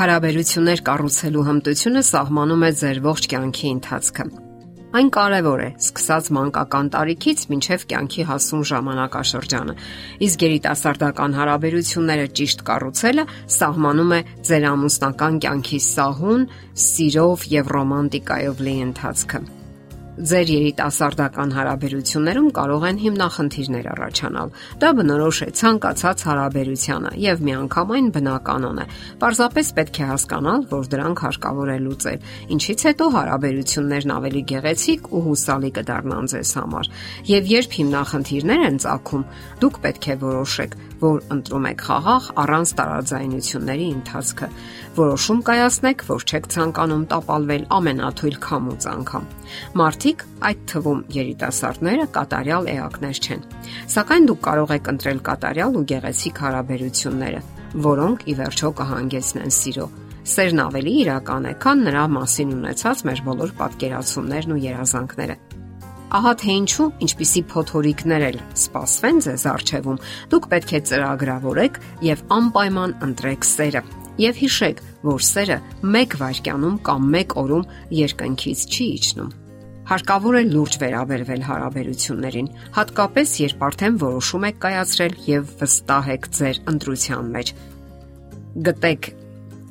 Հարաբերություններ կառուցելու հմտությունը սահմանում է ձեր ողջ կյանքի ընթացքը։ Այն կարևոր է, սկսած մանկական տարիքից մինչև կյանքի հասուն ժամանակաշրջանը։ Իսկ երիտասարդական հարաբերությունները ճիշտ կառուցելը սահմանում է ձեր ամուսնական կյանքի սահուն, սիրով եւ ռոմանտիկայով լի ընթացքը ձեր երիտասարդական հարաբերություններում կարող են հիմնախնդիրներ առաջանալ։ Դա բնորոշ է ցանկացած հարաբերությանը եւ միանգամայն բնականon է։ Պարզապես պետք է հասկանալ, որ դրանք հարկավոր է լուծել, ինչից հետո հարաբերություններն ավելի գեղեցիկ ու հուսալի կդառնան ձեզ համար։ Եվ երբ հիմնախնդիրներ են ցակում, դուք պետք է որոշեք, որ ընտրում եք խաղաղ առանց տարաձայնությունների ընթացքը։ Որոշում կայացնեք, որ չեք ցանկանում տապալվել ամենաթույլ քամուց անգամ։ Մարդիկ, այդ թվում երիտասարդները, կատարյալ էակներ չեն։ Սակայն դուք կարող եք ընտրել կատարյալ ու գեղեցիկ հարաբերությունները, որոնք ի վերջո կհանգեցնեն սիրո։ Սերն ավելի իրական է, քան նրա մասին ունեցած մեր բոլոր պատկերացումներն ու երազանքները։ Ահա թե ինչու ինչպիսի փոթորիկներ էլ սպասվեն ձեզ արժևում։ Դուք պետք է ծրագրավորեք եւ անպայման ընտրեք սերը։ Եվ հիշեք, որ սերը մեկ վայրկյանում կամ մեկ օրում երկնքից չի իջնում հարկավոր է լուրջ վերաբերվել հարաբերություններին, հատկապես երբ արդեն որոշում եք կայացրել եւ վստահ եք ձեր ընտրության մեջ։ Գտեք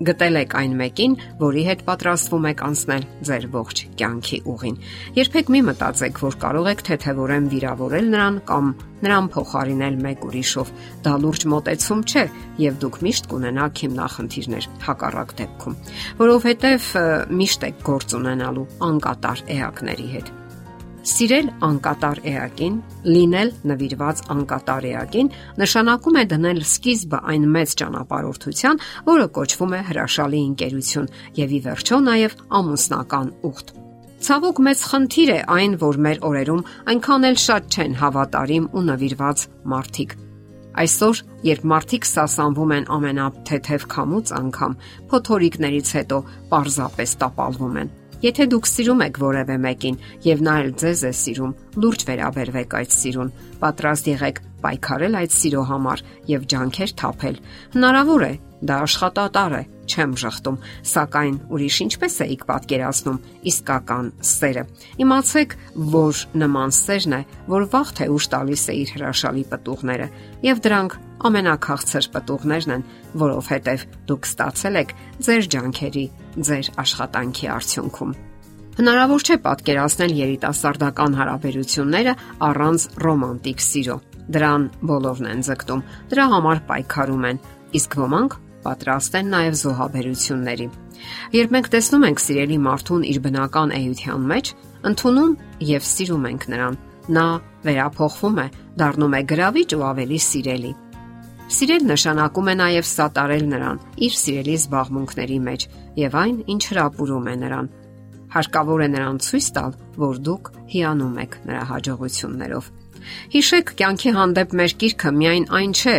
գտել եք այն մեկին, որի հետ պատրաստվում եք անցնել ձեր ողջ կյանքի ուղին։ Երբեք մի մտածեք, որ կարող եք թեթևորեն վիրավորել նրան կամ նրան փոխարինել մեկ ուրիշով։ Դա լուրջ մտածում չէ, եւ դուք միշտ կունենաք հիմնախնդիրներ հակառակ դեպքում, որովհետեւ միշտ եք գործ ունենալու անկատար էակների հետ։ Սիրել անկատար էակին, լինել նվիրված անկատար էակին նշանակում է դնել սկիզբը այն մեծ ճանապարհորդության, որը կոչվում է հրաշալի ընկերություն եւ ի վերջո նաեւ ամուսնական ուխտ։ Ցավոք մեծ խնդիր է այն, որ մեր օրերում այնքան էլ շատ չեն հավատարիմ ու նվիրված մարդիկ։ Այսօր, երբ մարդիկ սասանվում են ամենաթեթև քամուց անգամ, փոթորիկներից հետո պարզապես տապալվում են։ Եթե դուք սիրում եք որևէ մեկին եւ նա էլ ձեզ է սիրում, լուրջ վերաբերվեք այդ սիրուն։ Պատրաստ եղեք պայքարել այդ սիրո համար եւ ջանքեր թափել։ Հնարավոր է, դա աշխատատար է, չեմ շղթում, սակայն ուրիշ ինչպես էիք պատկերացնում իսկական սերը։ Իմացեք, որ նման սերն է, որ վաղ թե ուշ տալիս է իր հրաշալի պտուղները, եւ դրանք ամենակախցր պտուղներն են, որովհետեւ դուք ստացել եք ձեր ջանքերի ձեր աշխատանքի արդյունքում։ Հնարավոր չէ պատկերացնել երիտասարդական հարաբերությունները առանց ռոմանտիկ սիրո։ Դրան բոլորն են ձգտում, դրա համար պայքարում են, իսկ ոմանք պատրաստ են նաև զոհաբերությունների։ Երբ մենք տեսնում ենք սիրելի մարդուն իր բնական էության մեջ, ընդունում եւ սիրում ենք նրան, նա վերափոխվում է, դառնում է գրավիչ ու ավելի սիրելի։ Սիրել նշանակում է նաև սատարել նրան իր սիրելի զբաղմունքների մեջ եւ այն, ինչ հրապուրում է նրան։ Հարկավոր է նրան ցույց տալ, որ դուք հիանում եք նրա հաջողություններով։ Հիշեք, կյանքի հանդեպ մեր կիրքը միայն այն չէ,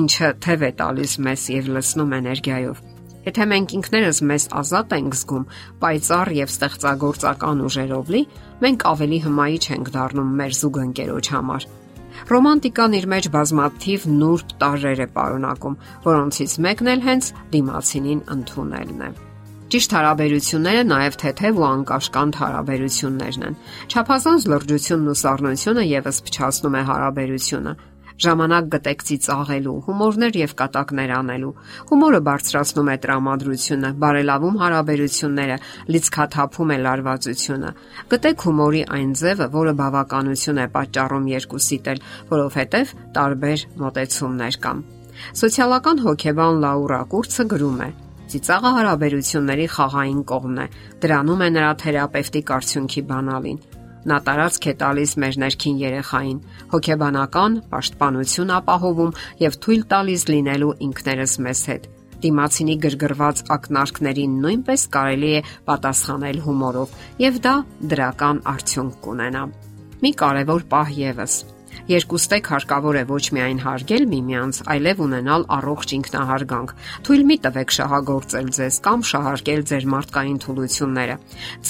ինչը թև է տալիս մեզ եւ լցնում էներգիայով։ Եթե մենք ինքներս մեզ ազատ ենք զգում, պայծառ եւ ստեղծագործական ուժերով լի, մենք ավելի հմայի չենք դառնում մեր զուգընկերոջ համար Ռոմանտիկան իր մեջ բազմաթիվ նուրբ տարրեր է պարունակում, որոնցից մեկն էլ հենց դիմացինին ընդունելն է։ Ճիշտ հարաբերությունները նաև թեթև ու անկաշկանդ հարաբերություններն են։ Չափազանց լրջությունն ու սառնությունը եւս փչացնում է հարաբերությունը, Ժամանակ գտեք ծիծաղելու, հումորներ եւ կատակներ անելու։ Հումորը բարձրացնում է տրամադրությունը, բարելավում հարաբերությունները, լիցքաթափում է լարվածությունը։ Գտեք հումորի այն ձևը, որը բավականություն է պատճառում երկուսիդ էլ, որովհետեւ տարբեր մոտեցումներ կան։ Սոցիալական հոգեբան Լաուրա Կուրցը գրում է. Ծիծաղը հարաբերությունների խաղային կողմն է։ Դրանում է նրա թերապևտիկ արդյունքի բանալին։ Նա տարածք է տալիս մեր ներքին երեխային, հոգեբանական պաշտպանություն ապահովում եւ թույլ տալիս լինելու ինքներս մեզ հետ։ Դիմացինի գրգռված ակնարկներին նույնպես կարելի է պատասխանել հումորով եւ դա դրական արդյունք կունենա։ Մի կարևոր պահ եւս Երկուստեք հարկավոր է ոչ միայն հարգել միմյանց, այլև ունենալ առողջ ինքնահարգանք։ Թույլ մի տվեք շահագործել ձեզ կամ շահարկել ձեր մարդկային թուլությունները։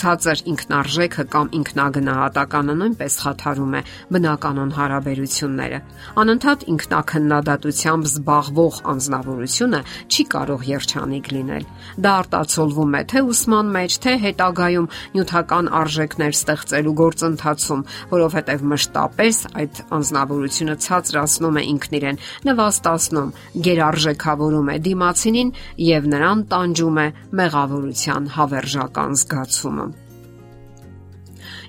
Ցածր ինքնարժեքը կամ ինքնագնահատականը նույնպես խաթարում է բնականon հարաբերությունները։ Անընդհատ ինքնակնդատությամբ զբաղվող անznավորությունը չի կարող երջանիկ լինել։ Դա արտացոլվում է թե ուսման մեջ, թե հետագայում նյութական արժեքներ ստեղծելու գործընթացում, որովհետև մշտապես այդ անznավորությունը ցածրացնում է ինքն իրեն, նվաստացնում, գերարժեքավորում է դիմացինին եւ նրան տանջում է մեղավորության հավերժական զգացումը։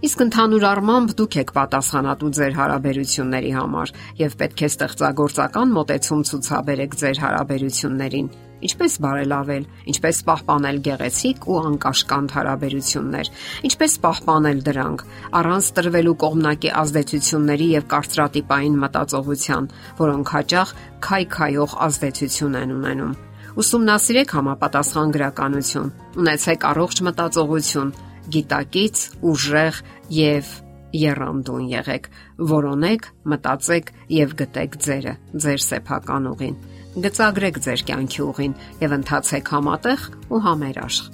Իսկ ընդհանուր առմամբ դուք եք պատասխանատու ձեր հարաբերությունների համար եւ պետք է ստեղծագործական մոտեցում ցուցաբերեք ձեր հարաբերություններին Ինչպես բարելավել, ինչպես պահպանել գեղեցիկ ու անկաշկանդ հարաբերություններ, ինչպես պահպանել դրանք առանց տրվելու կողմնակի ազդեցությունների եւ կարծրատիպային մտածողության, որոնք հաճախ քայքայող ազդեցություն են ունենում։ Ուսումնասիրեք համապատասխան գրականություն, ունեցեք առողջ մտածողություն, գիտակից, ուժեղ եւ երանդուն եղեք, որոնեք, մտածեք եւ գտեք ձերը, ձեր սեփական ուղին գծագրեք ձեր կյանքի ուղին եւ ընթացեք համատեղ ու համերաշխ։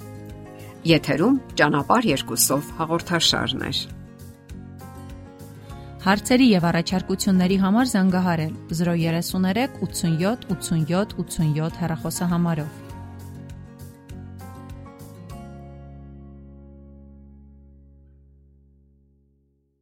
Եթերում ճանապար երկուսով հաղորդաշարն է։ Հարցերի եւ առաջարկությունների համար զանգահարել 033 87 87 87 հեռախոսահամարով։